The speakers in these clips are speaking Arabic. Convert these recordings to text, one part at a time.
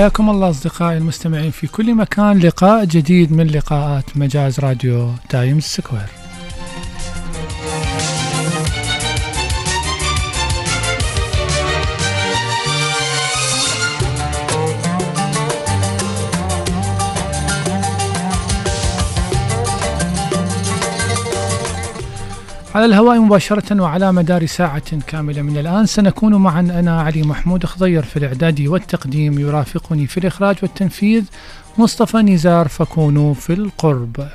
حياكم الله أصدقائي المستمعين في كل مكان لقاء جديد من لقاءات مجاز راديو تايمز سكوير. على الهواء مباشرة وعلى مدار ساعة كاملة من الآن سنكون معا. أنا علي محمود خضير في الإعداد والتقديم يرافقني في الإخراج والتنفيذ مصطفى نزار فكونوا في القرب.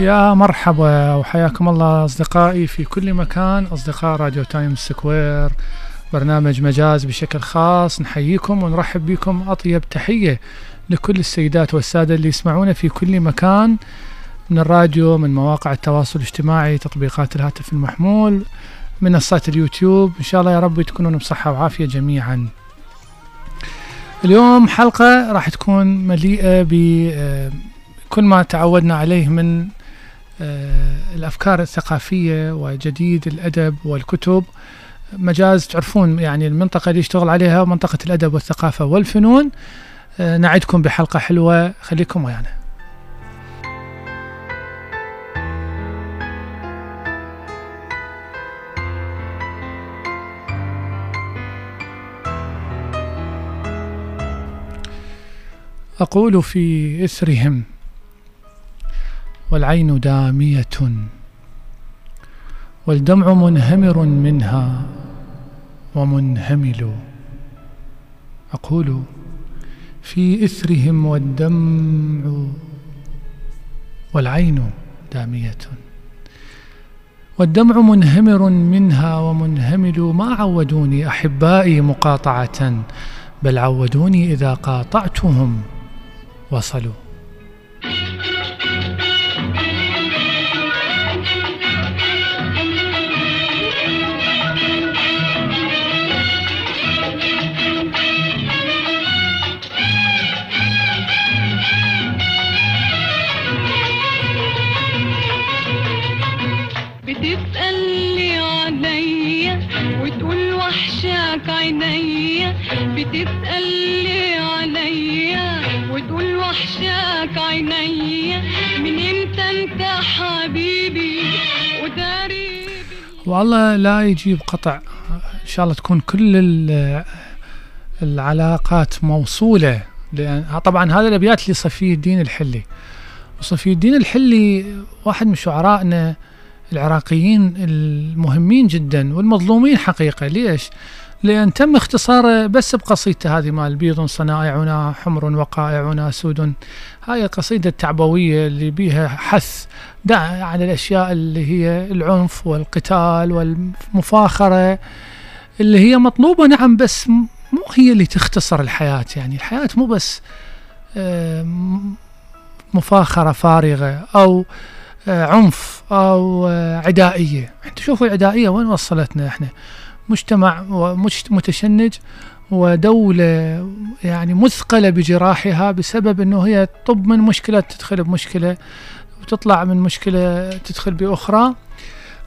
يا مرحبا وحياكم الله أصدقائي في كل مكان أصدقاء راديو تايمز سكوير برنامج مجاز بشكل خاص. نحييكم ونرحب بكم أطيب تحية لكل السيدات والسادة اللي يسمعونا في كل مكان من الراديو من مواقع التواصل الاجتماعي تطبيقات الهاتف المحمول منصات اليوتيوب. إن شاء الله يا رب تكونون بصحة وعافية جميعا. اليوم حلقة راح تكون مليئة بكل ما تعودنا عليه من آه، الأفكار الثقافية وجديد الأدب والكتب. مجاز تعرفون يعني المنطقة اللي يشتغل عليها منطقة الأدب والثقافة والفنون. آه، نعدكم بحلقة حلوة. خليكم ويانا. أقول في إثرهم والعين دامية والدمع منهمر منها ومنهمل. أقول في إثرهم والدمع والعين دامية. والدمع منهمر منها ومنهمل. ما عودوني أحبائي مقاطعة بل عودوني إذا قاطعتهم وصلوا. عينيا بتسألي عليا وتقول وحشاك عينيا من إمتى أنت حبيبي؟ وداري والله لا يجيب قطع. إن شاء الله تكون كل العلاقات موصولة. لأن طبعا هذا الأبيات لصفي الدين الحلي. وصفي الدين الحلي واحد من شعرائنا العراقيين المهمين جدا والمظلومين حقيقة. ليش؟ لأن تم اختصاره بس بقصيدته هذه مال بيض صنائعنا حمر وقائعنا سود. هاي القصيدة التعبوية اللي بيها حث على الأشياء اللي هي العنف والقتال والمفاخرة اللي هي مطلوبة نعم بس مو هي اللي تختصر الحياة. يعني الحياة مو بس آه، مفاخرة فارغة أو آه، عنف أو آه، عدائية. شوفوا العدائية وين وصلتنا إحنا؟ مجتمع متشنج ودولة يعني مثقلة بجراحها بسبب إنه هي طب من مشكلة تدخل بمشكلة وتطلع من مشكلة تدخل بأخرى.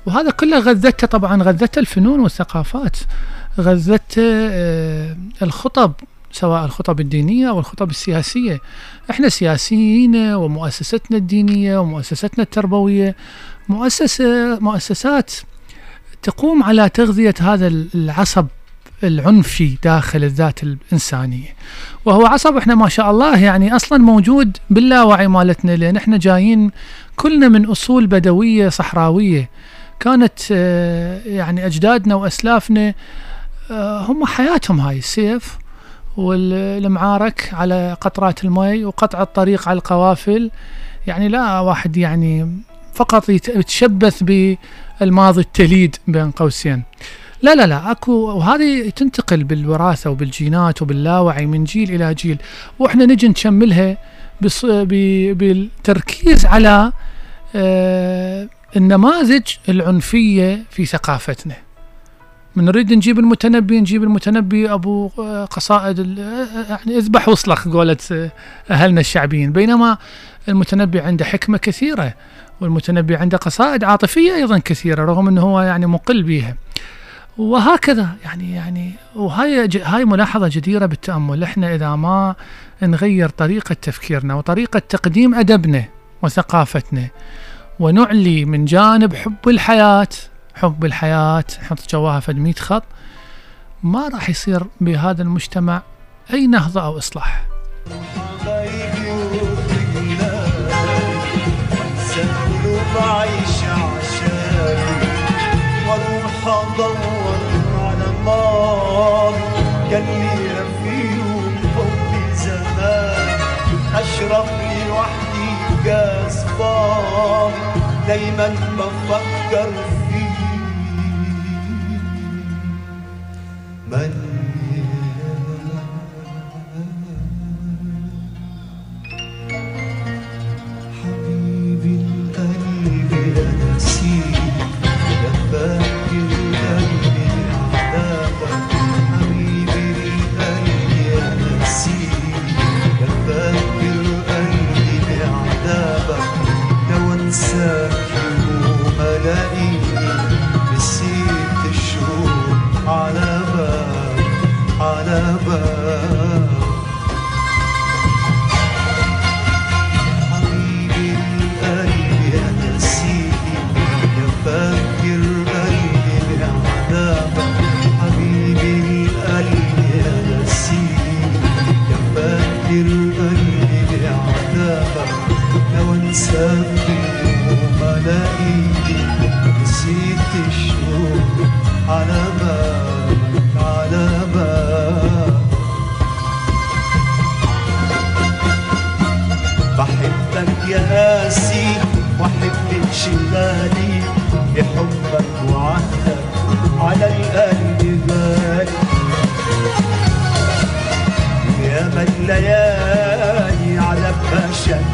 وهذا كله غذته طبعا غذته الفنون والثقافات غذته آه، الخطب سواء الخطب الدينية أو الخطب السياسية. إحنا سياسيين ومؤسستنا الدينية ومؤسستنا التربوية مؤسسة مؤسسات تقوم على تغذية هذا العصب العنفي داخل الذات الإنسانية. وهو عصب إحنا ما شاء الله يعني أصلا موجود باللاوعي مالتنا لأن إحنا جايين كلنا من أصول بدوية صحراوية. كانت آه، يعني أجدادنا وأسلافنا آه، هم حياتهم هاي السيف والمعارك على قطرات المي وقطع الطريق على القوافل. يعني لا واحد يعني فقط يت- يتشبث بالماضي التليد بين قوسين. لا لا لا أكو وهذه تنتقل بالوراثة وبالجينات وباللاوعي من جيل إلى جيل وإحنا نجي نشملها بالتركيز على آه، النماذج العنفية في ثقافتنا. من نريد نجيب المتنبي نجيب المتنبي أبو آه، قصائد آه، يعني اذبح واصلخ قولت أهلنا الشعبيين. بينما المتنبي عنده حكمة كثيرة. والمتنبي عنده قصائد عاطفية أيضا كثيرة رغم إنه هو يعني مقل بها وهكذا يعني يعني وهاي هاي ملاحظة جديرة بالتأمل. إحنا إذا ما نغير طريقة تفكيرنا وطريقة تقديم أدبنا وثقافتنا ونعلي من جانب حب الحياة حب الحياة نحط جواها فد 100 خط ما راح يصير بهذا المجتمع أي نهضة أو إصلاح. بعيش عشاني وأروح ادور على ماضي كان ليا فيهم حب زمان اشرب لي وحدي فاضي دايما بفكر فيه من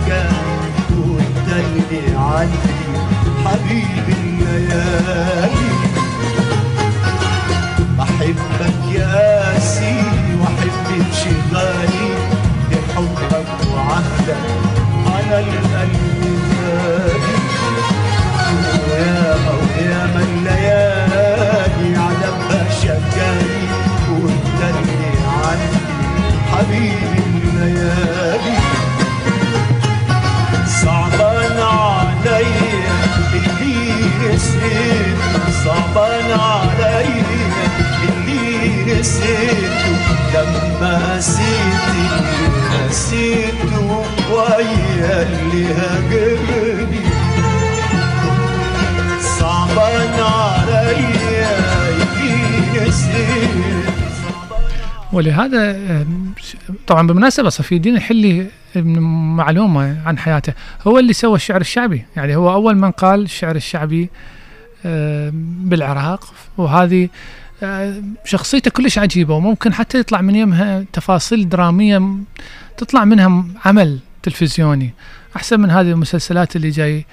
بشكاني وانت اللي عندي الليالي بحبك يا قاسي واحب انشغالي بحبك وعهدك على القلب غالي ويا ما الليالي نسيت صعبان عليا اللي نسيته. لما نسيت اللي نسيته ويا اللي هاجرني. صعبان عليا اللي نسيت. ولهذا طبعا بالمناسبة صفي الدين الحلي معلومة عن حياته. هو اللي سوى الشعر الشعبي يعني هو أول من قال الشعر الشعبي بالعراق. وهذه آم، شخصيته كلش عجيبة وممكن حتى يطلع من يمها تفاصيل درامية م- تطلع منها عمل تلفزيوني. أحسن من هذه المسلسلات اللي جاي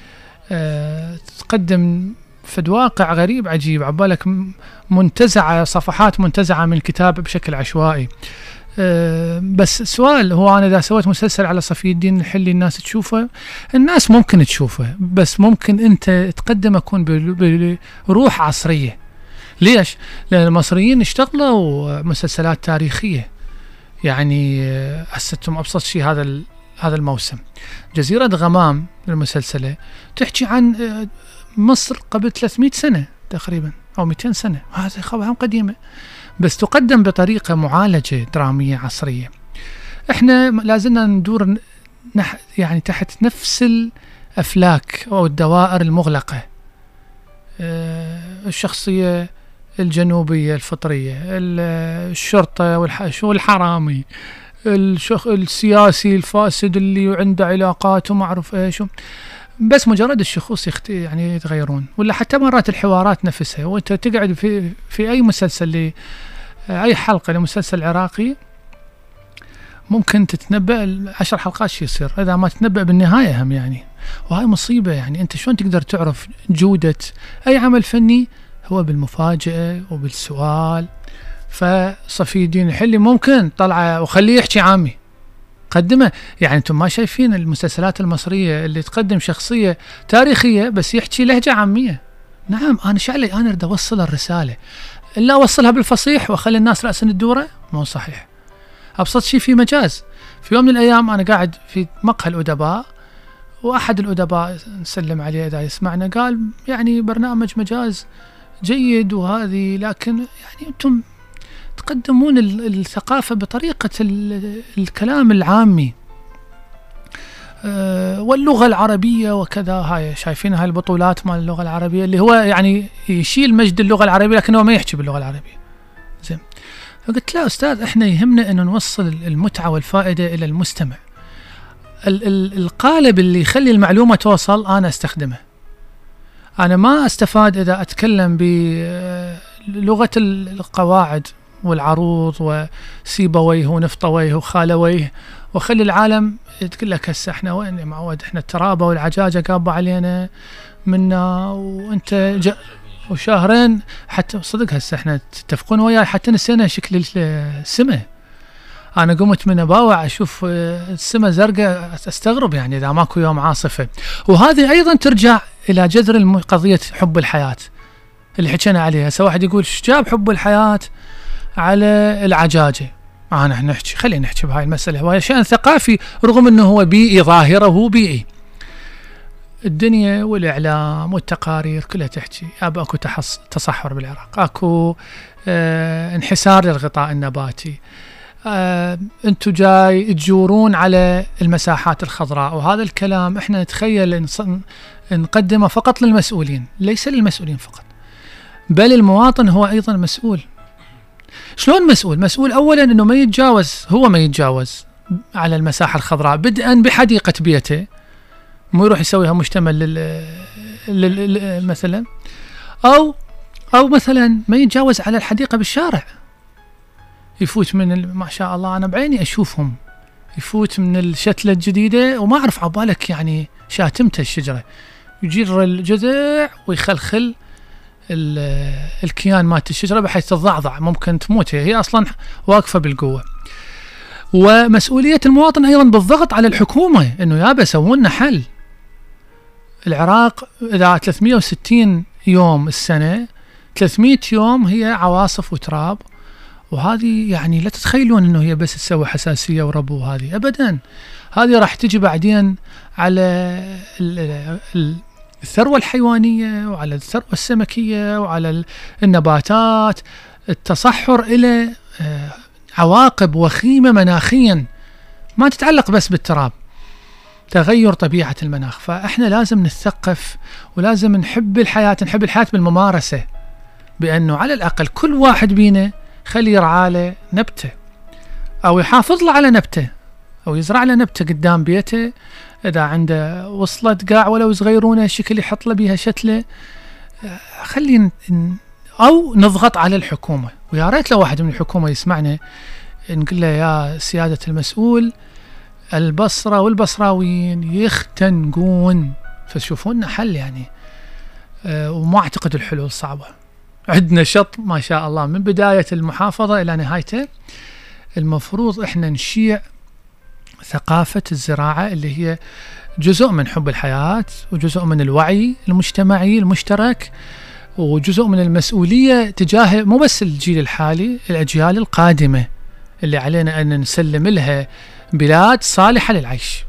آه، تقدم فد واقع غريب عجيب عبالك م- منتزعة صفحات منتزعة من الكتاب بشكل عشوائي. أه بس سؤال هو أنا إذا سويت مسلسل على صفي الدين الحلي الناس تشوفه؟ الناس ممكن تشوفه بس ممكن أنت تقدم أكون بال- بروح عصرية. ليش؟ لأن المصريين اشتغلوا مسلسلات تاريخية. يعني آه، هسه أنتم أبسط شيء هذا هذا الموسم. جزيرة غمام المسلسلة تحكي عن آه، مصر قبل 300 سنة تقريبا أو 200 سنة. هذه خبرها قديمة. بس تقدم بطريقة معالجة درامية عصرية إحنا لازلنا ندور نح يعني تحت نفس الأفلاك أو الدوائر المغلقة آه، الشخصية الجنوبية الفطرية ال- الشرطة والح- والحرامي. السياسي الفاسد اللي عنده علاقات وما أعرف إيش بس مجرد الشخوص يخت... يعني يتغيرون. ولا حتى مرات الحوارات نفسها وانت تقعد في في أي مسلسل ل... أي حلقة لمسلسل عراقي ممكن تتنبأ عشر حلقات شو يصير. إذا ما تتنبأ بالنهاية هم يعني. وهاي مصيبة يعني. أنت شلون تقدر تعرف جودة أي عمل فني؟ هو بالمفاجأة وبالسؤال. فصفي الدين الحلي ممكن طلعه وخليه يحكي عامي. قدمه يعني أنتم ما شايفين المسلسلات المصرية اللي تقدم شخصية تاريخية بس يحكي لهجة عامية. نعم أنا شعلي أنا أريد أوصل الرسالة. الا أوصلها بالفصيح وأخلي الناس راسا الدورة؟ مو صحيح. أبسط شيء في مجاز. في يوم من الأيام أنا قاعد في مقهى الأدباء وأحد الأدباء نسلم عليه إذا يسمعنا قال يعني برنامج مجاز جيد وهذه لكن يعني أنتم تقدمون ال- الثقافة بطريقة ال- الكلام العامي. أه، واللغة العربية وكذا. هاي شايفين هاي البطولات مال اللغة العربية اللي هو يعني يشيل مجد اللغة العربية لكن هو ما يحكي باللغة العربية. زين. فقلت لا أستاذ إحنا يهمنا أن نوصل المتعة والفائدة إلى المستمع. ال- ال- القالب اللي يخلي المعلومة توصل أنا أستخدمه. أنا ما أستفاد إذا أتكلم بلغة القواعد. والعروض وسيبويه ونفطويه وخالويه. وخلي العالم تقول لك هسه إحنا وين يا معود؟ إحنا الترابة والعجاجة قابة علينا منا وأنت. وشهرين حتى صدق هسه إحنا تتفقون وياي حتى نسينا شكل السماء. أنا قمت من أباوع أشوف آه، السماء زرقاء أستغرب يعني إذا ماكو يوم عاصفة. وهذه أيضا ترجع إلى جذر قضية حب الحياة اللي حكينا عليها. هسه واحد يقول إيش جاب حب الحياة؟ على العجاجة. أنا نحكي خلينا نحكي بهاي المسألة. وهي شان ثقافي رغم أنه هو بيئي ظاهره بيئي الدنيا والإعلام والتقارير كلها تحكي. أكو تحص تصحر بالعراق. أكو آه انحسار للغطاء النباتي. آه أنتم جاي تجورون على المساحات الخضراء. وهذا الكلام إحنا نتخيل نقدمه فقط للمسؤولين. ليس للمسؤولين فقط. بل المواطن هو أيضا مسؤول. شلون مسؤول؟ مسؤول اولا إنه ما يتجاوز هو ما يتجاوز على المساحة الخضراء. بدءا بحديقة بيته مو يروح يسويها مشتمل لل, لل... لل... مثلا. أو أو مثلا ما يتجاوز على الحديقة بالشارع. يفوت من ال... ما شاء الله أنا بعيني أشوفهم. يفوت من الشتلة الجديدة وما أعرف عبالك يعني شاتمته الشجرة. يجر الجذع ويخلخل الكيان مالت الشجرة بحيث تتضعضع ممكن تموت هي, أصلا واقفة بالقوة. ومسؤولية المواطن أيضا بالضغط على الحكومة إنه يابا سووا لنا حل. العراق إذا 360 يوم السنة 300 يوم هي عواصف وتراب وهذه يعني لا تتخيلون إنه هي بس تسوي حساسية وربو هذه ابدا هذه راح تجي بعدين على ال- ال- الثروة الحيوانية وعلى الثروة السمكية وعلى ال- النباتات التصحر إلى آه، عواقب وخيمة مناخيا ما تتعلق بس بالتراب تغير طبيعة المناخ. فإحنا لازم نتثقف ولازم نحب الحياة نحب الحياة بالممارسة بأنه على الأقل كل واحد بينا خلي يرعى له نبتة أو يحافظ له على نبته أو يزرع له نبته قدام بيته إذا عنده وصلت قاع ولو صغيرونه شكل يحط له بيها شتلة خلي أو نضغط على الحكومة. ويا ريت لو واحد من الحكومة يسمعنا نقول له يا سيادة المسؤول البصرة والبصراويين يختنقون. فشوفوا لنا حل يعني. أه وما أعتقد الحلول صعبة. عندنا شط ما شاء الله من بداية المحافظة إلى نهايته. المفروض إحنا نشيع ثقافة الزراعة اللي هي جزء من حب الحياة وجزء من الوعي المجتمعي المشترك وجزء من المسؤولية تجاه مو بس الجيل الحالي الأجيال القادمة اللي علينا أن نسلم لها بلاد صالحة للعيش.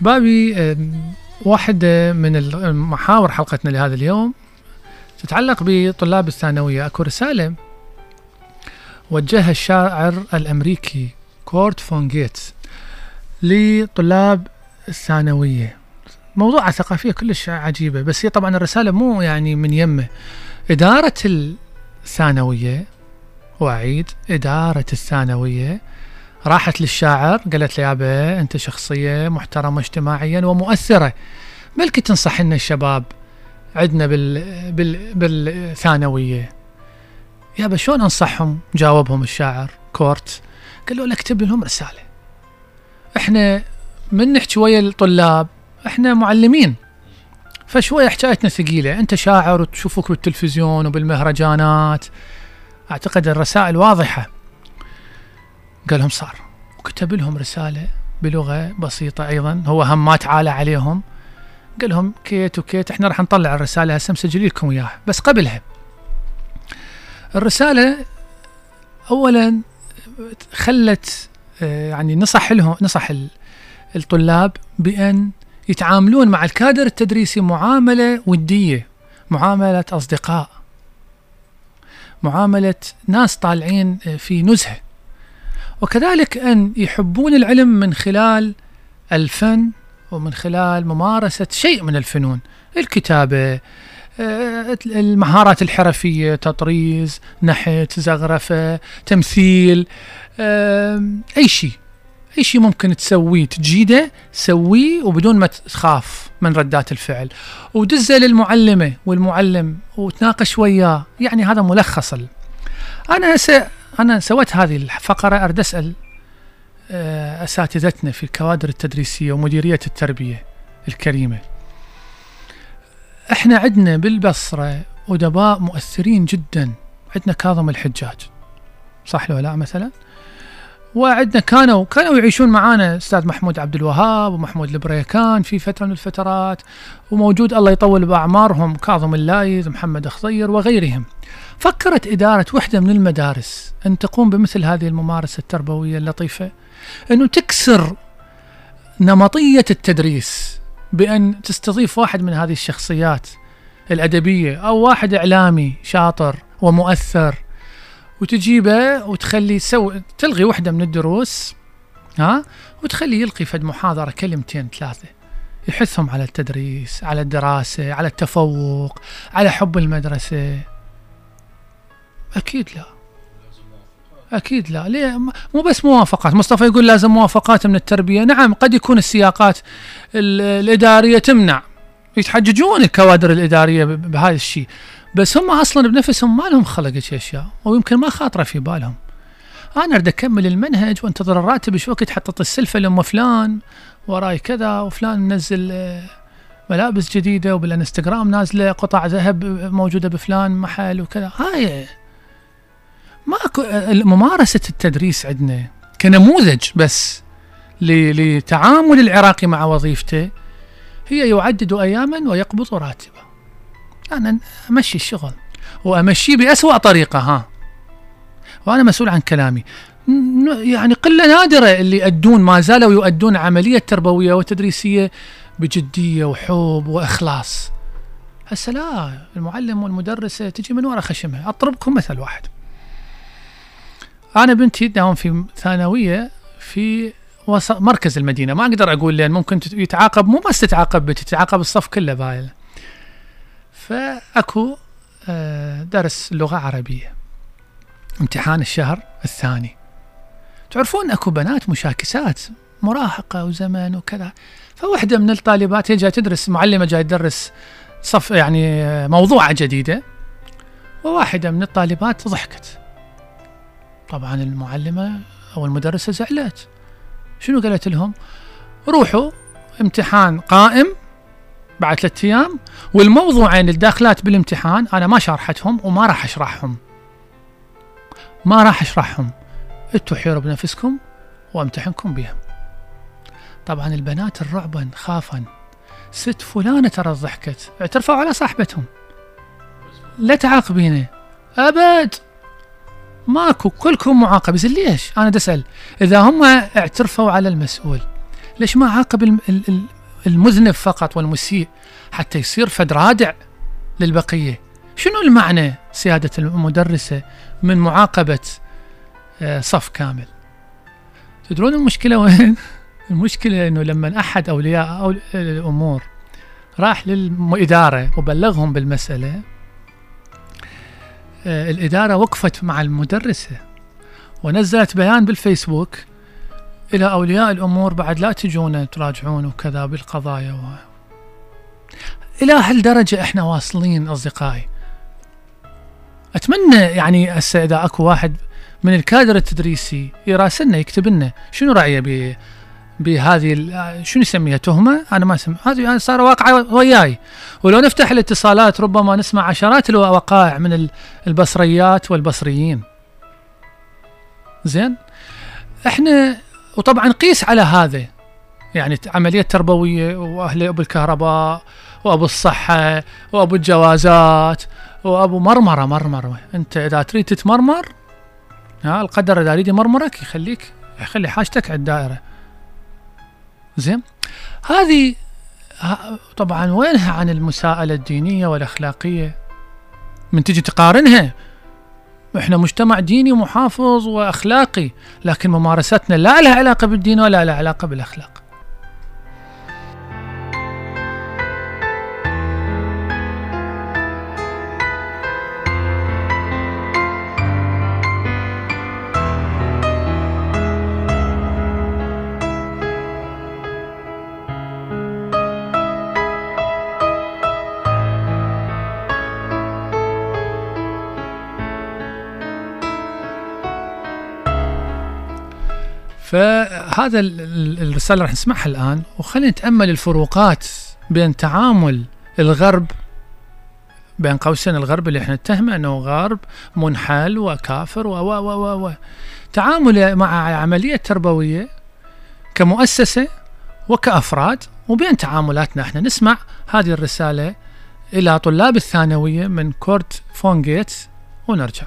أحبابي واحدة من المحاور حلقتنا لهذا اليوم تتعلق بطلاب الثانوية. أكو رسالة وجهها الشاعر الأمريكي كورت فونجيت لطلاب الثانوية. موضوعها ثقافية كلش عجيبة بس هي طبعا الرسالة مو يعني من يمه. إدارة الثانوية وأعيد إدارة الثانوية راحت للشاعر قالت له يابا أنت شخصية محترمة اجتماعيا ومؤثرة. بلكي تنصح لنا الشباب عندنا بال بال بالثانوية. يابا شلون أنصحهم؟ جاوبهم الشاعر كورت. قال له اكتب لهم رسالة. إحنا من نحكي ويا الطلاب إحنا معلمين. فشوية حكايتنا ثقيلة. أنت شاعر وتشوفوك بالتلفزيون وبالمهرجانات. أعتقد الرسائل واضحة. لهم صار. وكتب لهم رسالة بلغة بسيطة أيضا. هو هم ما تعالى عليهم. قال لهم كيت وكيت إحنا راح نطلع الرسالة هسه مسجل لكم إياها. بس قبلها. الرسالة أولا خلت آه، يعني نصح لهم نصح ال- الطلاب بأن يتعاملون مع الكادر التدريسي معاملة ودية معاملة أصدقاء معاملة ناس طالعين آه، في نزهة. وكذلك أن يحبون العلم من خلال الفن ومن خلال ممارسة شيء من الفنون الكتابة آه، المهارات الحرفية تطريز نحت زغرفة تمثيل أي شيء أي شيء ممكن تسويه تجيده سويه وبدون ما تخاف من ردات الفعل. ودزه للمعلمة والمعلم وتناقش وياه يعني هذا ملخص أنا س... أنا سويت هذه الفقرة أرد أسأل آه، أساتذتنا في الكوادر التدريسية ومديرية التربية الكريمة. إحنا عندنا بالبصرة أدباء مؤثرين جدا. عندنا كاظم الحجاج. صح لو لا مثلا؟ وعندنا كانوا كانوا يعيشون معانا أستاذ محمود عبد الوهاب ومحمود البريكان في فترة من الفترات وموجود الله يطول بأعمارهم كاظم اللايز محمد خضير وغيرهم. فكرت إدارة وحدة من المدارس أن تقوم بمثل هذه الممارسة التربوية اللطيفة أنه تكسر نمطية التدريس بأن تستضيف واحد من هذه الشخصيات الأدبية أو واحد إعلامي شاطر ومؤثر. وتجيبه وتخلي سو تلغي واحدة من الدروس ها؟ وتخليه يلقي فد محاضرة كلمتين ثلاثة. يحثهم على التدريس على الدراسة على التفوق على حب المدرسة. أكيد لا. أكيد لا. ليه؟ مو بس موافقات. مصطفى يقول لازم موافقات من التربية. نعم قد يكون السياقات ال- الإدارية تمنع. يتحججون الكوادر الإدارية ب- بهذا الشيء. بس هم أصلا بنفسهم ما لهم خلق هيك أشياء ويمكن ما خاطرة في بالهم. أنا أريد أكمل المنهج وأنتظر الراتب شو وقت حطت السلفة لأم فلان وراي كذا وفلان منزل آه، ملابس جديدة وبالإنستغرام نازلة قطع ذهب موجودة بفلان محل وكذا. هاي ماكو آه، ممارسة التدريس عندنا كنموذج بس لتعامل العراقي مع وظيفته هي يعدد أياما ويقبض راتبه. أنا أمشي الشغل وأمشيه بأسوأ طريقة ها. وأنا مسؤول عن كلامي. يعني قلة نادرة اللي يؤدون ما زالوا يؤدون عملية تربوية وتدريسية بجدية وحب وإخلاص. هسه لا المعلم والمدرسة تجي من وراء خشمها. أضربكم مثل واحد. أنا بنتي تداوم في ثانوية في مركز المدينة. ما أقدر أقول لأن ممكن يتعاقب مو بس تتعاقب بنتي تتعاقب الصف كله بايل. فأكو آه، درس لغة عربية. امتحان الشهر الثاني. تعرفون أكو بنات مشاكسات مراهقة وزمن وكذا. فواحده من الطالبات هي جاية تدرس معلمة جاية تدرس صف يعني آه، موضوعه جديدة. وواحدة من الطالبات ضحكت. طبعا المعلمة أو المدرسة زعلت. شنو قالت لهم؟ روحوا امتحان قائم بعد ثلاثة أيام والموضوعين الداخلات بالامتحان أنا ما شرحتهم وما راح أشرحهم. ما راح أشرحهم. أنتوا حيروا بنفسكم وامتحنكم بهم. طبعا البنات الرعبا خافا. ست فلانة ترى ضحكت. اعترفوا على صاحبتهم. لا تعاقبينه أبد. ماكو كلكم معاقب. زين ليش؟ أنا اسال إذا هم اعترفوا على المسؤول ليش ما عاقب المذنب فقط والمسيء حتى يصير فد رادع للبقية. شنو المعنى سيادة المدرسة من معاقبة آه، صف كامل؟ تدرون المشكلة وين؟ المشكلة إنه لما أحد أولياء أو الأمور راح للإدارة وبلغهم بالمسألة آه، الإدارة وقفت مع المدرسة ونزلت بيان بالفيسبوك إلى أولياء الأمور بعد لا تجونا تراجعون وكذا بالقضايا و... إلى هالدرجه إحنا واصلين أصدقائي. أتمنى يعني هسه إذا أكو واحد من الكادر التدريسي يراسلنا يكتب لنا شنو رأيه ب بهذه شنو يسميها تهمة؟ أنا ما اسمي هذه يعني صار واقعه وياي. ولو نفتح الاتصالات ربما نسمع عشرات الوقائع من ال- البصريات والبصريين. زين؟ إحنا وطبعا قيس على هذا. يعني عملية تربوية وأهل أبو الكهرباء وأبو الصحة وأبو الجوازات وأبو مرمرة مرمرة. أنت إذا تريد تتمرمر ها القدر إذا يريد يمرمرك يخليك يخلي حاجتك على الدائرة. زين؟ هذه طبعا وينها عن المساءلة الدينية والأخلاقية؟ من تجي تقارنها؟ إحنا مجتمع ديني محافظ وأخلاقي لكن ممارستنا لا لها علاقة بالدين ولا لها علاقة بالأخلاق. فهذا ال- ال- الرسالة راح نسمعها الآن وخلينا نتأمل الفروقات بين تعامل الغرب بين قوسين الغرب اللي إحنا نتهمه أنه غرب منحل وكافر و و و و تعامله مع عملية تربوية كمؤسسة وكأفراد وبين تعاملاتنا إحنا. نسمع هذه الرسالة إلى طلاب الثانوية من كورت فونجيت ونرجع.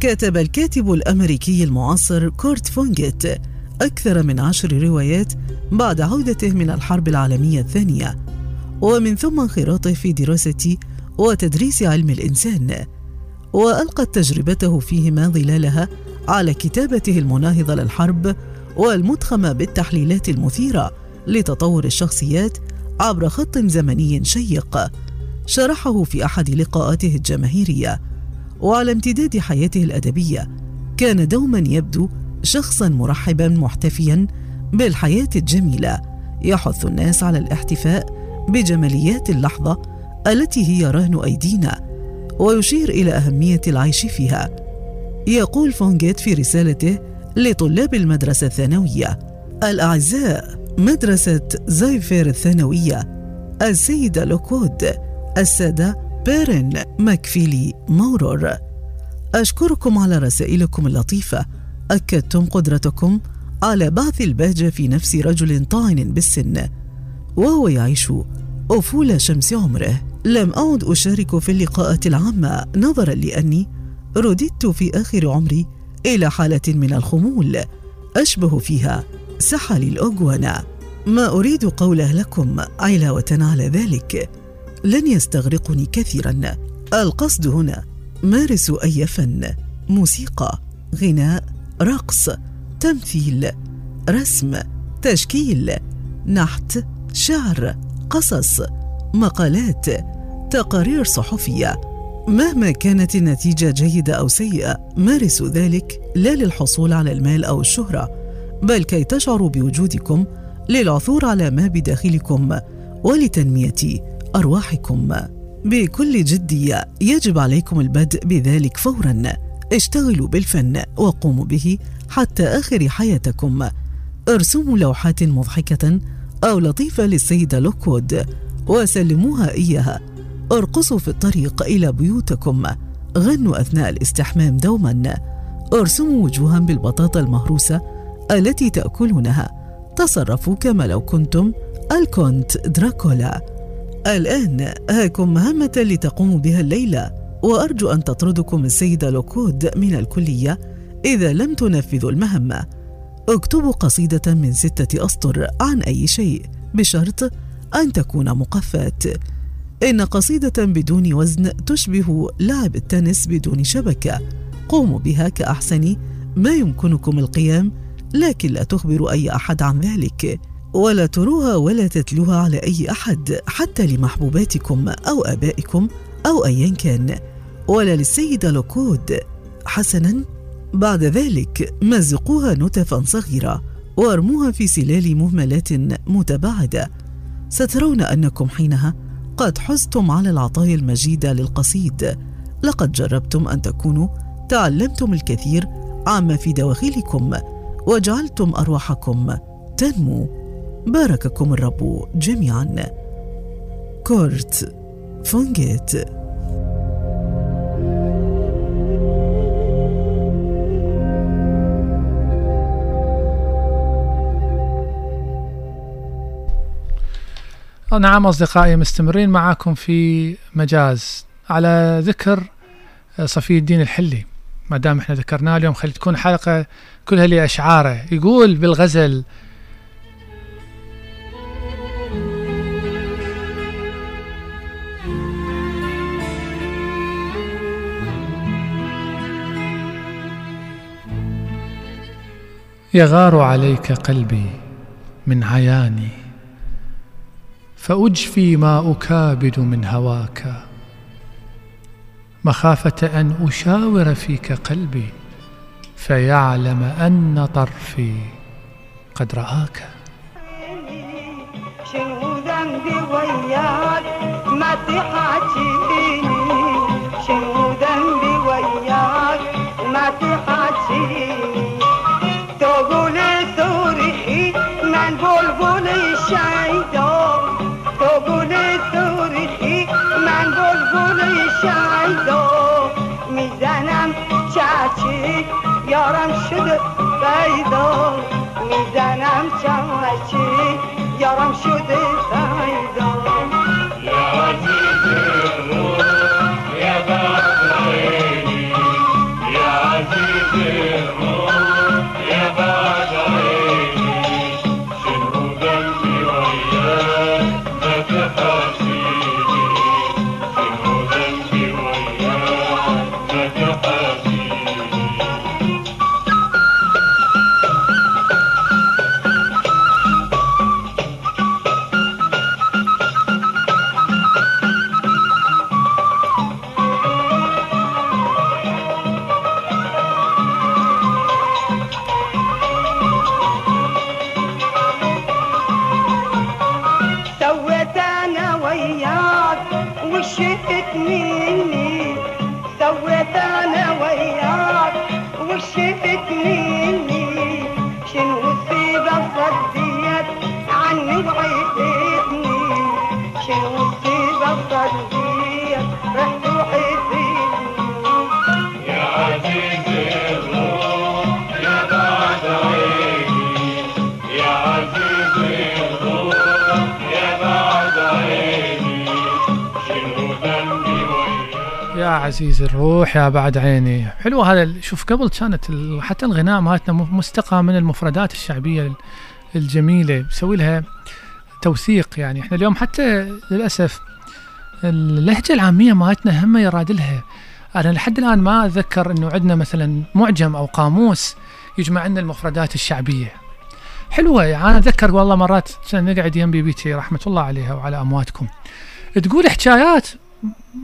كتب الكاتب الأمريكي المعاصر كورت فونجيت أكثر من عشر روايات بعد عودته من الحرب العالمية الثانية ومن ثم انخراطه في دراسة وتدريس علم الإنسان وألقت تجربته فيهما ظلالها على كتابته المناهضة للحرب والمضخمة بالتحليلات المثيرة لتطور الشخصيات عبر خط زمني شيق شرحه في أحد لقاءاته الجماهيرية. وعلى امتداد حياته الأدبية كان دوما يبدو شخصا مرحبا محتفيا بالحياة الجميلة يحث الناس على الاحتفاء بجماليات اللحظة التي هي رهن أيدينا ويشير إلى أهمية العيش فيها. يقول فونجيت في رسالته لطلاب المدرسة الثانوية الأعزاء مدرسة زايفير الثانوية السيدة لوكود السادة بيرن ماكفيلي مورور. أشكركم على رسائلكم اللطيفة. أكدتم قدرتكم على بعث البهجة في نفس رجل طاعن بالسن. وهو يعيش أفول شمس عمره. لم أعد أشارك في اللقاءات العامة. نظرا لأني رددت في آخر عمري إلى حالة من الخمول. أشبه فيها سحل الأجوانا ما أريد قوله لكم علاوة على ذلك. لن يستغرقني كثيرا. القصد هنا مارس أي فن؟ موسيقى غناء رقص تمثيل رسم تشكيل نحت شعر قصص مقالات تقارير صحفية. مهما كانت النتيجة جيدة أو سيئة مارسوا ذلك لا للحصول على المال أو الشهرة بل كي تشعروا بوجودكم للعثور على ما بداخلكم ولتنميه أرواحكم. بكل جديه يجب عليكم البدء بذلك فورا. اشتغلوا بالفن وقوموا به حتى آخر حياتكم. ارسموا لوحات مضحكة أو لطيفة للسيدة لوكوود وسلموها إياها. ارقصوا في الطريق إلى بيوتكم. غنوا أثناء الاستحمام دوما. ارسموا وجوها بالبطاطا المهروسة التي تأكلونها. تصرفوا كما لو كنتم الكونت دراكولا. الآن هاكم مهمه لتقوموا بها الليلة وأرجو أن تطردكم السيده لوكود من الكلية إذا لم تنفذوا المهمة. اكتبوا قصيدة من ستة أسطر عن أي شيء بشرط أن تكون مقفاة. إن قصيدة بدون وزن تشبه لعب التنس بدون شبكة. قوموا بها كأحسن ما يمكنكم القيام لكن لا تخبروا أي أحد عن ذلك. ولا تروها ولا تتلوها على أي أحد حتى لمحبوباتكم أو آبائكم أو أيا كان. ولا للسيدة لوكود. حسنا. بعد ذلك مزقوها نتفا صغيرة وارموها في سلال مهملات متباعدة. سترون أنكم حينها قد حزتم على العطايا المجيدة للقصيد. لقد جربتم أن تكونوا تعلمتم الكثير عما في دواخلكم وجعلتم أرواحكم تنمو. بارككم الرب جميعا. كورت فونجيت نعم أصدقائي مستمرين معاكم في مجاز. على ذكر صفي الدين الحلي. ما دام إحنا ذكرناه اليوم خلي تكون حلقة كلها لأشعاره. يقول بالغزل يغار عليك قلبي من عياني فأجفي ما أكابد من هواك. مخافة أن أشاور فيك قلبي فيعلم أن طرفي قد رآك. شنو ذنبي وياك؟ ما تحاكيني شنو ذنبي وياك؟ ما تحاكيني تقول ثوري من بلبل الشيدان تقول ثوري من بلبل الشيدان می‌زنم چاچی یارم شده پیدا می‌زنم چاچی یارم شده پیدا عزيز الروح يا بعد عيني. حلو هذا شوف قبل كانت حتى الغناء مالتنا مستقى من المفردات الشعبية ال- الجميلة. بسوي لها توثيق يعني. إحنا اليوم حتى للأسف اللهجة العامية مالتنا هم يراد لها. أنا لحد الآن ما أتذكر أنه عندنا مثلا معجم أو قاموس يجمع لنا المفردات الشعبية. حلوة. يعني أنا أتذكر والله مرات نقعد يم بيبيتي رحمة الله عليها وعلى أمواتكم. تقول حكايات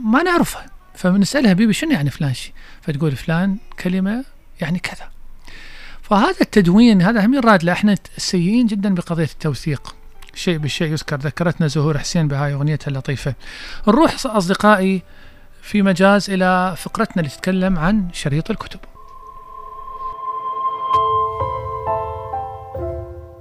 ما نعرفها. فبنسألها بيبي شنو يعني فلان شيء؟ فتقول فلان كلمة يعني كذا. فهذا التدوين هذا هم يراد له إحنا سيئين جدا بقضية التوثيق. شيء بالشيء يذكر. ذكرتنا زهور حسين بهاي أغنيتها اللطيفة. نروح أصدقائي في مجاز إلى فقرتنا اللي تتكلم عن شريط الكتب.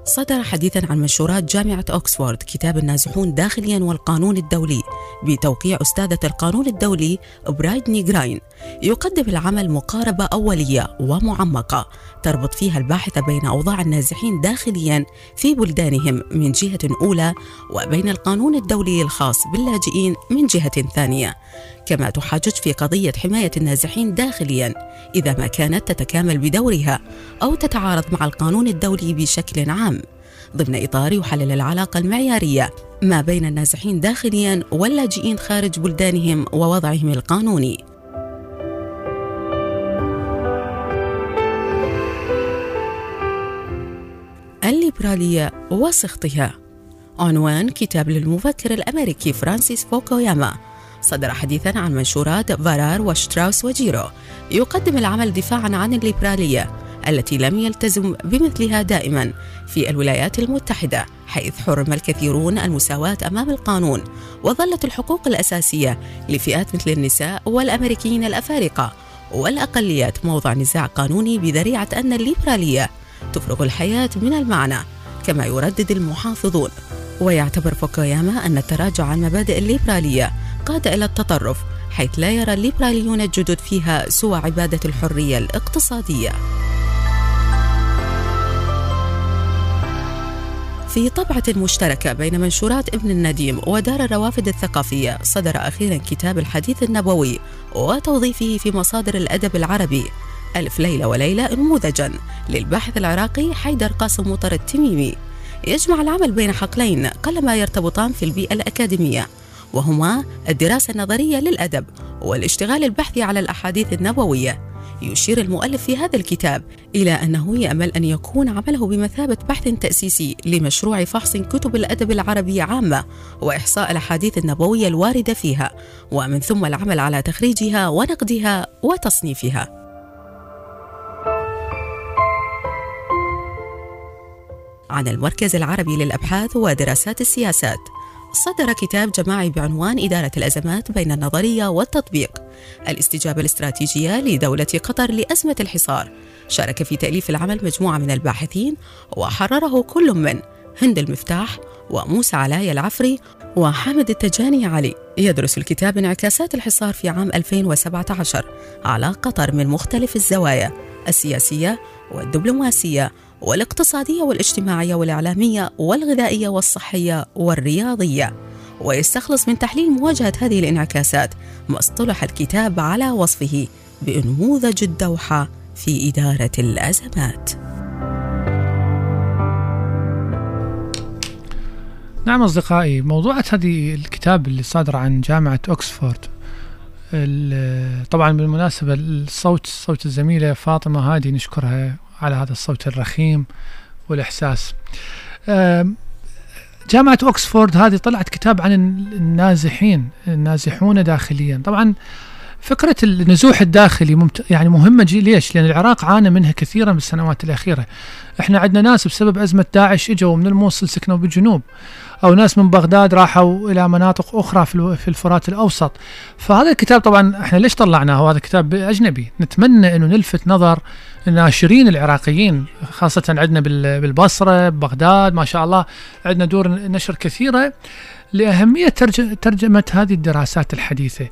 صدر حديثا عن منشورات جامعة أكسفورد كتاب النازحون داخليا والقانون الدولي بتوقيع أستاذة القانون الدولي برايدني جراين. يقدم العمل مقاربة أولية ومعمقة تربط فيها الباحثة بين أوضاع النازحين داخليا في بلدانهم من جهة أولى وبين القانون الدولي الخاص باللاجئين من جهة ثانية. كما تحاجج في قضية حماية النازحين داخليا إذا ما كانت تتكامل بدورها أو تتعارض مع القانون الدولي بشكل عام. ضمن إطار يحلل العلاقة المعيارية ما بين النازحين داخليا واللاجئين خارج بلدانهم ووضعهم القانوني. الليبرالية وسخطها. عنوان كتاب للمفكر الأمريكي فرانسيس فوكوياما. صدر حديثا عن منشورات فارار وشتراوس وجيرو. يقدم العمل دفاعا عن الليبرالية التي لم يلتزم بمثلها دائما في الولايات المتحدة حيث حرم الكثيرون المساواة أمام القانون وظلت الحقوق الأساسية لفئات مثل النساء والأمريكيين الأفارقة والأقليات موضع نزاع قانوني بذريعة أن الليبرالية تفرغ الحياة من المعنى كما يردد المحافظون. ويعتبر فوكوياما أن التراجع عن مبادئ الليبرالية قاد إلى التطرف حيث لا يرى الليبراليون الجدد فيها سوى عبادة الحرية الاقتصادية. في طبعة مشتركة بين منشورات ابن النديم ودار الروافد الثقافية صدر أخيرا كتاب الحديث النبوي وتوظيفه في مصادر الأدب العربي ألف ليلة وليلة نموذجا للباحث العراقي حيدر قاسم مطر التميمي. يجمع العمل بين حقلين قلما يرتبطان في البيئة الأكاديمية. وهما الدراسة النظرية للأدب والاشتغال البحثي على الأحاديث النبوية. يشير المؤلف في هذا الكتاب إلى أنه يأمل أن يكون عمله بمثابة بحث تأسيسي لمشروع فحص كتب الأدب العربي عامة وإحصاء الأحاديث النبوية الواردة فيها ومن ثم العمل على تخريجها ونقدها وتصنيفها. عن المركز العربي للأبحاث ودراسات السياسات. صدر كتاب جماعي بعنوان إدارة الأزمات بين النظرية والتطبيق. الاستجابة الاستراتيجية لدولة قطر لأزمة الحصار. شارك في تأليف العمل مجموعة من الباحثين وحرره كل من هند المفتاح وموسى علايا العفري وحامد التجاني علي. يدرس الكتاب انعكاسات الحصار في عام 2017 على قطر من مختلف الزوايا السياسية والدبلوماسية. والاقتصادية والاجتماعية والإعلامية والغذائية والصحية والرياضية. ويستخلص من تحليل مواجهة هذه الانعكاسات ما اصطلح الكتاب على وصفه بأنموذج الدوحة في إدارة الأزمات. نعم أصدقائي موضوعة هذه الكتاب اللي صادر عن جامعة أكسفورد طبعا بالمناسبة الصوت صوت الزميلة فاطمة هادي نشكرها على هذا الصوت الرخيم والإحساس. جامعة أكسفورد هذه طلعت كتاب عن النازحين النازحون داخليا. طبعا فكرة النزوح الداخلي ممت... يعني مهمة ليش؟ لأن العراق عانى منها كثيرا بالسنوات الأخيرة. إحنا عندنا ناس بسبب أزمة داعش إجوا من الموصل سكنوا بالجنوب أو ناس من بغداد راحوا إلى مناطق أخرى. في الفرات الأوسط. فهذا الكتاب طبعا إحنا ليش طلعناه؟ هذا كتاب أجنبي. نتمنى أنه نلفت نظر الناشرين العراقيين خاصة عندنا بال- بالبصرة بغداد ما شاء الله عندنا دور نشر كثيرة لأهمية ترج- ترجمة هذه الدراسات الحديثة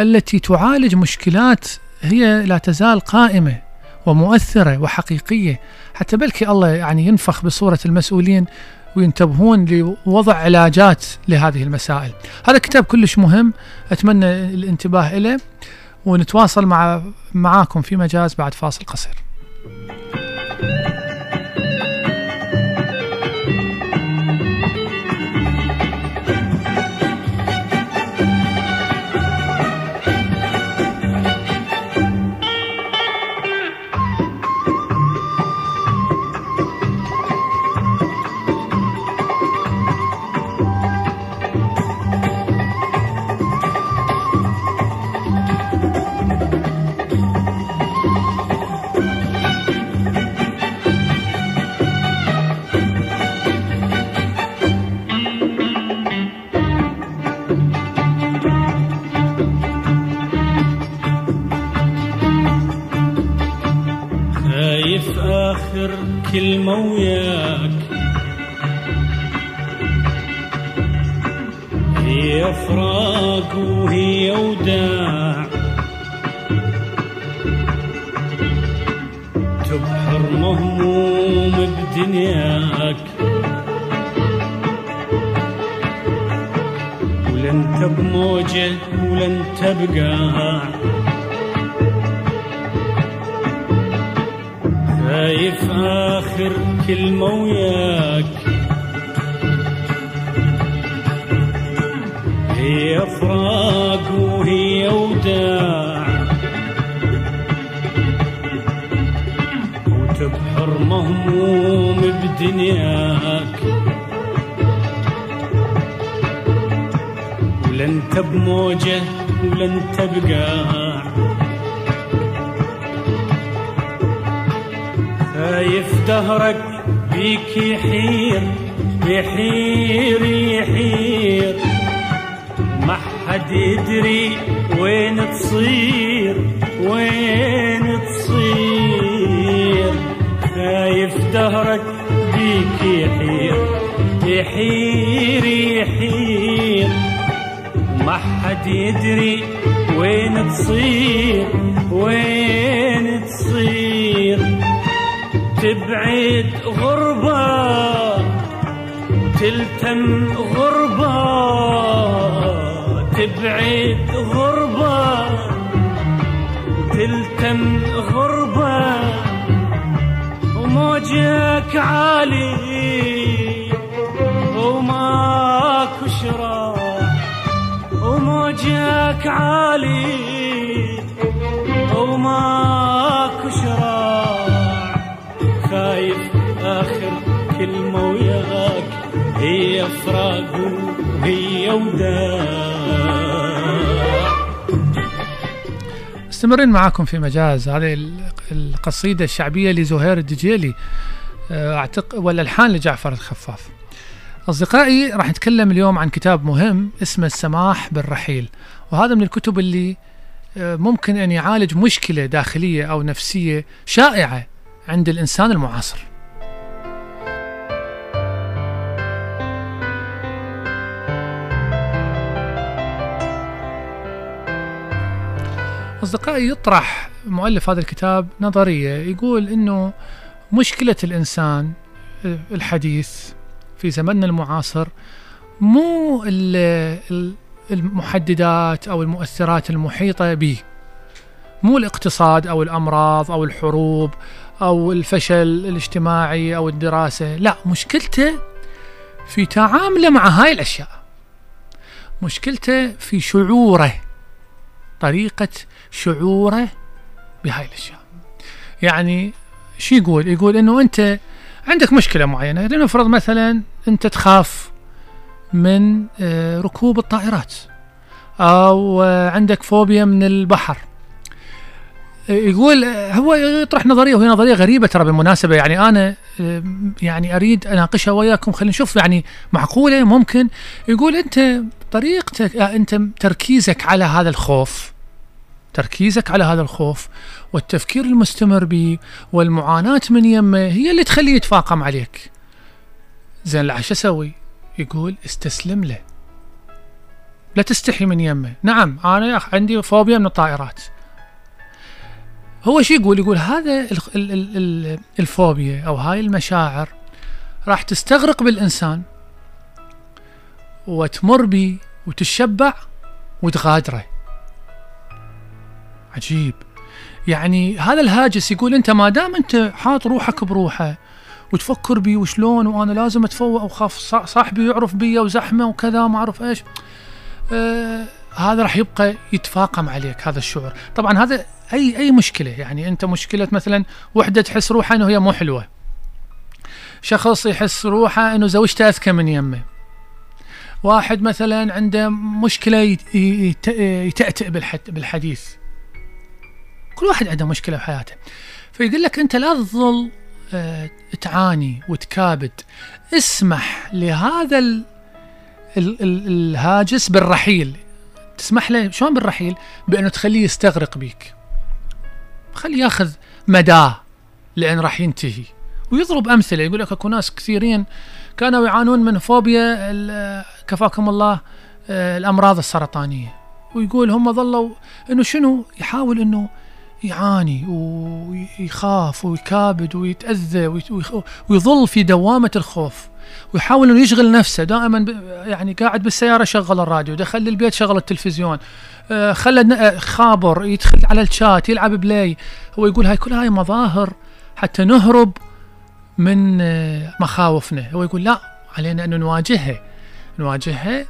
التي تعالج مشكلات هي لا تزال قائمة ومؤثرة وحقيقية. حتى بلكي الله يعني ينفخ بصورة المسؤولين وينتبهون لوضع علاجات لهذه المسائل. هذا كتاب كلش مهم أتمنى الانتباه إليه ونتواصل مع معاكم في مجاز بعد فاصل قصير. thank you كلمة وياك خايف دهرك بيك يحير يحير يحير ما حد يدري وين تصير وين تصير. خايف دهرك بيك يحير يحير يحير ما حد يدري وين تصير وين تبعد غربة تلتم غربة. تبعد غربة تلتم غربة. وموجك عالي وماكو شراع وموجك عالي وماكو وياك هي فراق وهي وداع. مستمرين معاكم في مجاز هذه ال- القصيدة الشعبية لزهير الدجيلي آه، أعتقد ولا الحان لجعفر الخفاف. أصدقائي راح نتكلم اليوم عن كتاب مهم اسمه السماح بالرحيل وهذا من الكتب اللي آه، ممكن أن يعالج مشكلة داخلية أو نفسية شائعة عند الإنسان المعاصر. أصدقائي يطرح مؤلف هذا الكتاب نظرية يقول أنه مشكلة الإنسان الحديث في زمننا المعاصر مو ال- ال- المحددات أو المؤثرات المحيطة به. مو الاقتصاد أو الأمراض أو الحروب أو الفشل الاجتماعي أو الدراسة لا مشكلته في تعامله مع هاي الأشياء. مشكلته في شعوره طريقة شعوره بهاي الأشياء. يعني شو يقول؟ يقول إنه أنت عندك مشكلة معينة لنفرض مثلا أنت تخاف من آه، ركوب الطائرات أو آه، عندك فوبيا من البحر. يقول هو يطرح نظرية وهي نظرية غريبة ترى بالمناسبة. يعني أنا آه، يعني أريد أناقشها وياكم. خلينا نشوف يعني معقولة؟ ممكن. يقول أنت طريقتك آه، أنت تركيزك على هذا الخوف تركيزك على هذا الخوف والتفكير المستمر به والمعاناة من يمه هي اللي تخليه يتفاقم عليك. زين شو أسوي؟ يقول استسلم له. لا تستحي من يمه. نعم أنا عندي فوبيا من الطائرات. هو شو يقول؟ يقول هذا ال ال ال ال الفوبيا أو هاي المشاعر راح تستغرق بالإنسان وتمر بي وتشبع وتغادره. عجيب. يعني هذا الهاجس يقول أنت ما دام أنت حاط روحك بروحه وتفكر بي وشلون وأنا لازم أتفوق وخاف صا- صاحبي يعرف بي وزحمة وكذا ما أعرف إيش آه هذا راح يبقى يتفاقم عليك هذا الشعور. طبعا هذا اي أي مشكلة يعني أنت مشكلة مثلا وحدة تحس روحها إنه هي مو حلوة. شخص يحس روحه إنه زوجته أذكى من يمه. واحد مثلا عنده مشكلة يت- يت- يتأتئ بالحد- بالحديث. كل واحد عنده مشكلة بحياته. فيقول لك أنت لا تظل آه، تعاني وتكابد. اسمح لهذا ال ال ال الهاجس بالرحيل. تسمح له شلون بالرحيل؟ بأنه تخليه يستغرق بيك. خليه ياخذ مداة لأن راح ينتهي. ويضرب أمثلة. يقول لك أكو ناس كثيرين كانوا يعانون من فوبيا كفاكم الله آه، الأمراض السرطانية. ويقول هم ظلوا إنه شنو؟ يحاول إنه يعاني ويخاف ويكابد ويتأذى ويت- ويخ- ويظل في دوامة الخوف. ويحاول إنه يشغل نفسه. دائما يعني قاعد بالسيارة شغل الراديو. دخل البيت شغل التلفزيون. آه، خلى آه، خابر يدخل على الشات يلعب بلاي. هو يقول هاي كل هاي مظاهر حتى نهرب من آه، مخاوفنا. هو يقول لا علينا انه نواجهها. نواجهها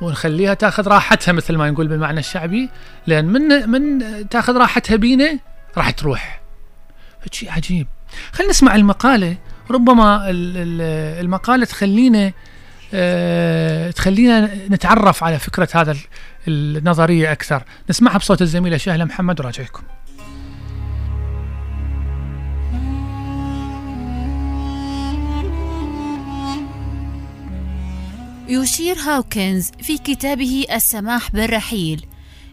ونخليها تاخذ راحتها مثل ما نقول بالمعنى الشعبي. لأن من من تاخذ راحتها بينا راح تروح. شيء عجيب. خلينا نسمع المقالة. ربما ال- ال- المقالة تخلينا آه، تخلينا نتعرف على فكرة هذا ال- النظرية أكثر. نسمعها بصوت الزميلة شهلة محمد وراجعكم. يشير هاوكنز في كتابه السماح بالرحيل.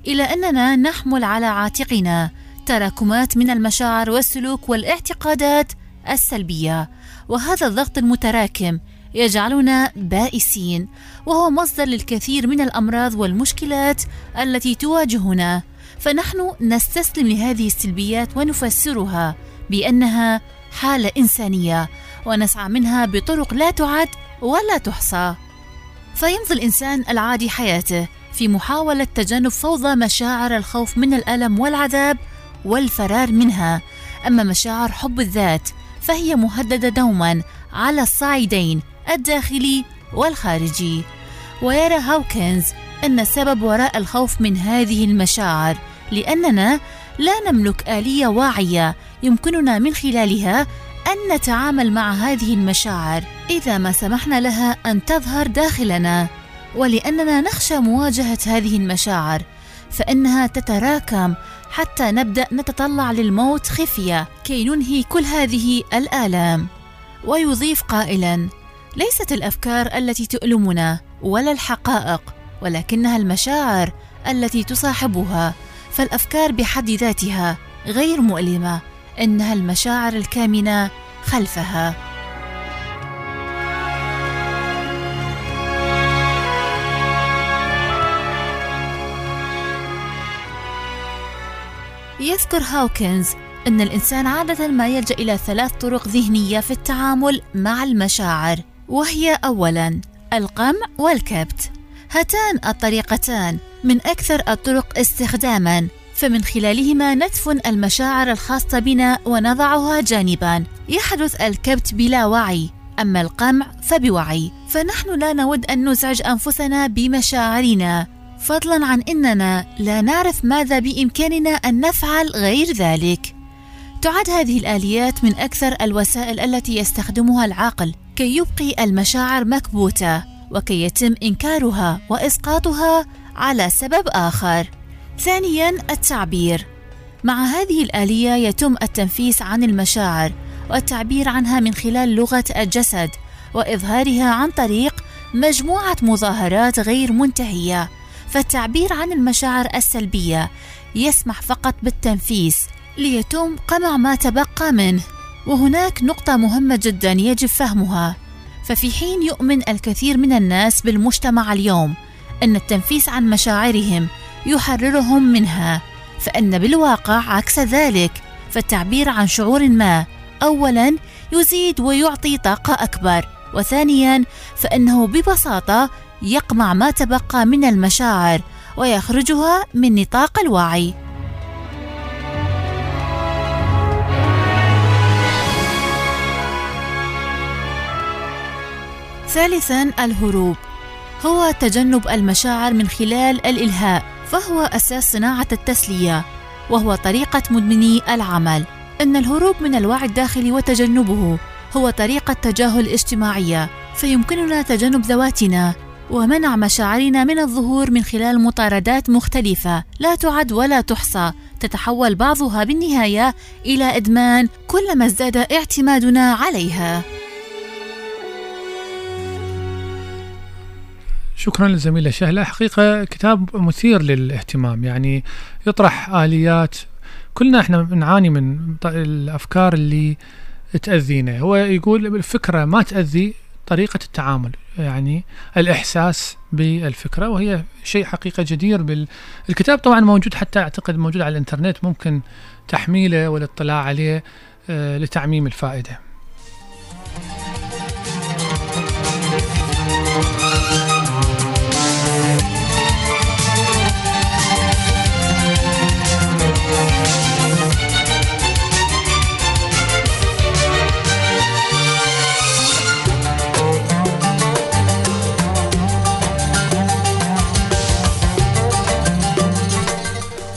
إلى أننا نحمل على عاتقنا تراكمات من المشاعر والسلوك والاعتقادات السلبية. وهذا الضغط المتراكم يجعلنا بائسين وهو مصدر للكثير من الأمراض والمشكلات التي تواجهنا. فنحن نستسلم لهذه السلبيات ونفسرها بأنها حالة إنسانية ونسعى منها بطرق لا تعد ولا تحصى. فيمضي الإنسان العادي حياته في محاولة تجنب فوضى مشاعر الخوف من الألم والعذاب والفرار منها. أما مشاعر حب الذات فهي مهددة دوما على الصعيدين الداخلي والخارجي. ويرى هاوكنز أن السبب وراء الخوف من هذه المشاعر لأننا لا نملك آلية واعية يمكننا من خلالها أن نتعامل مع هذه المشاعر إذا ما سمحنا لها أن تظهر داخلنا. ولأننا نخشى مواجهة هذه المشاعر فإنها تتراكم حتى نبدأ نتطلع للموت خفية كي ننهي كل هذه الآلام. ويضيف قائلا ليست الأفكار التي تؤلمنا ولا الحقائق ولكنها المشاعر التي تصاحبها. فالأفكار بحد ذاتها غير مؤلمة إنها المشاعر الكامنة خلفها. يذكر هاوكنز أن الإنسان عادة ما يلجأ إلى ثلاث طرق ذهنية في التعامل مع المشاعر وهي أولاً القمع والكبت. هاتان الطريقتان من أكثر الطرق استخداماً فمن خلالهما ندفن المشاعر الخاصة بنا ونضعها جانبا. يحدث الكبت بلا وعي. أما القمع فبوعي. فنحن لا نود أن نزعج أنفسنا بمشاعرنا. فضلا عن أننا لا نعرف ماذا بإمكاننا أن نفعل غير ذلك. تعد هذه الآليات من أكثر الوسائل التي يستخدمها العقل كي يبقي المشاعر مكبوتة وكي يتم إنكارها وإسقاطها على سبب آخر. ثانياً التعبير. مع هذه الآلية يتم التنفيس عن المشاعر والتعبير عنها من خلال لغة الجسد وإظهارها عن طريق مجموعة مظاهرات غير منتهية. فالتعبير عن المشاعر السلبية يسمح فقط بالتنفيس ليتم قمع ما تبقى منه وهناك نقطة مهمة جدا يجب فهمها ففي حين يؤمن الكثير من الناس بالمجتمع اليوم أن التنفيس عن مشاعرهم يحررهم منها فإن بالواقع عكس ذلك فالتعبير عن شعور ما أولا يزيد ويعطي طاقة أكبر وثانيا فإنه ببساطة يقمع ما تبقى من المشاعر ويخرجها من نطاق الوعي. ثالثا الهروب. هو تجنب المشاعر من خلال الإلهاء. فهو أساس صناعة التسلية وهو طريقة مدمني العمل. إن الهروب من الوعي الداخلي وتجنبه هو طريقة تجاهل اجتماعية فيمكننا تجنب ذواتنا ومنع مشاعرنا من الظهور من خلال مطاردات مختلفة. لا تعد ولا تحصى تتحول بعضها بالنهاية إلى إدمان كلما ازداد اعتمادنا عليها. شكرا للزميلة شهلة حقيقة كتاب مثير للاهتمام. يعني يطرح آليات. كلنا إحنا نعاني من الأفكار اللي تأذينا. هو يقول الفكرة ما تأذي طريقة التعامل يعني الإحساس بالفكرة وهي شيء حقيقة جدير بالكتاب طبعا موجود حتى أعتقد موجود على الإنترنت ممكن تحميله والاطلاع عليه آه، لتعميم الفائدة.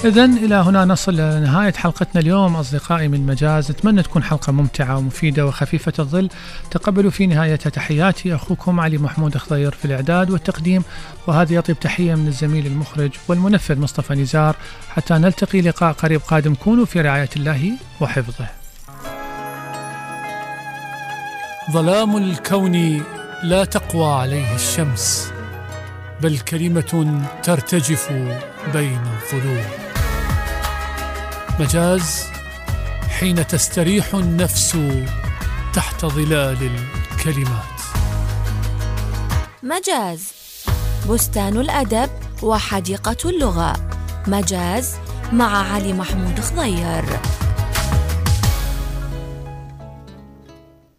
إذا إلى هنا نصل لنهاية حلقتنا اليوم. أصدقائي من مجاز نتمنى تكون حلقة ممتعة ومفيدة وخفيفة الظل. تقبلوا في نهايتها تحياتي. أخوكم علي محمود خضير في الإعداد والتقديم وهذه يطيب تحية من الزميل المخرج والمنفذ مصطفى نزار. حتى نلتقي لقاء قريب قادم كونوا في رعاية الله وحفظه. ظلام الكون لا تقوى عليه الشمس بل كلمة ترتجف بين الظلوم. مجاز حين تستريح النفس تحت ظلال الكلمات. مجاز بستان الأدب وحديقة اللغة. مجاز مع علي محمود خضير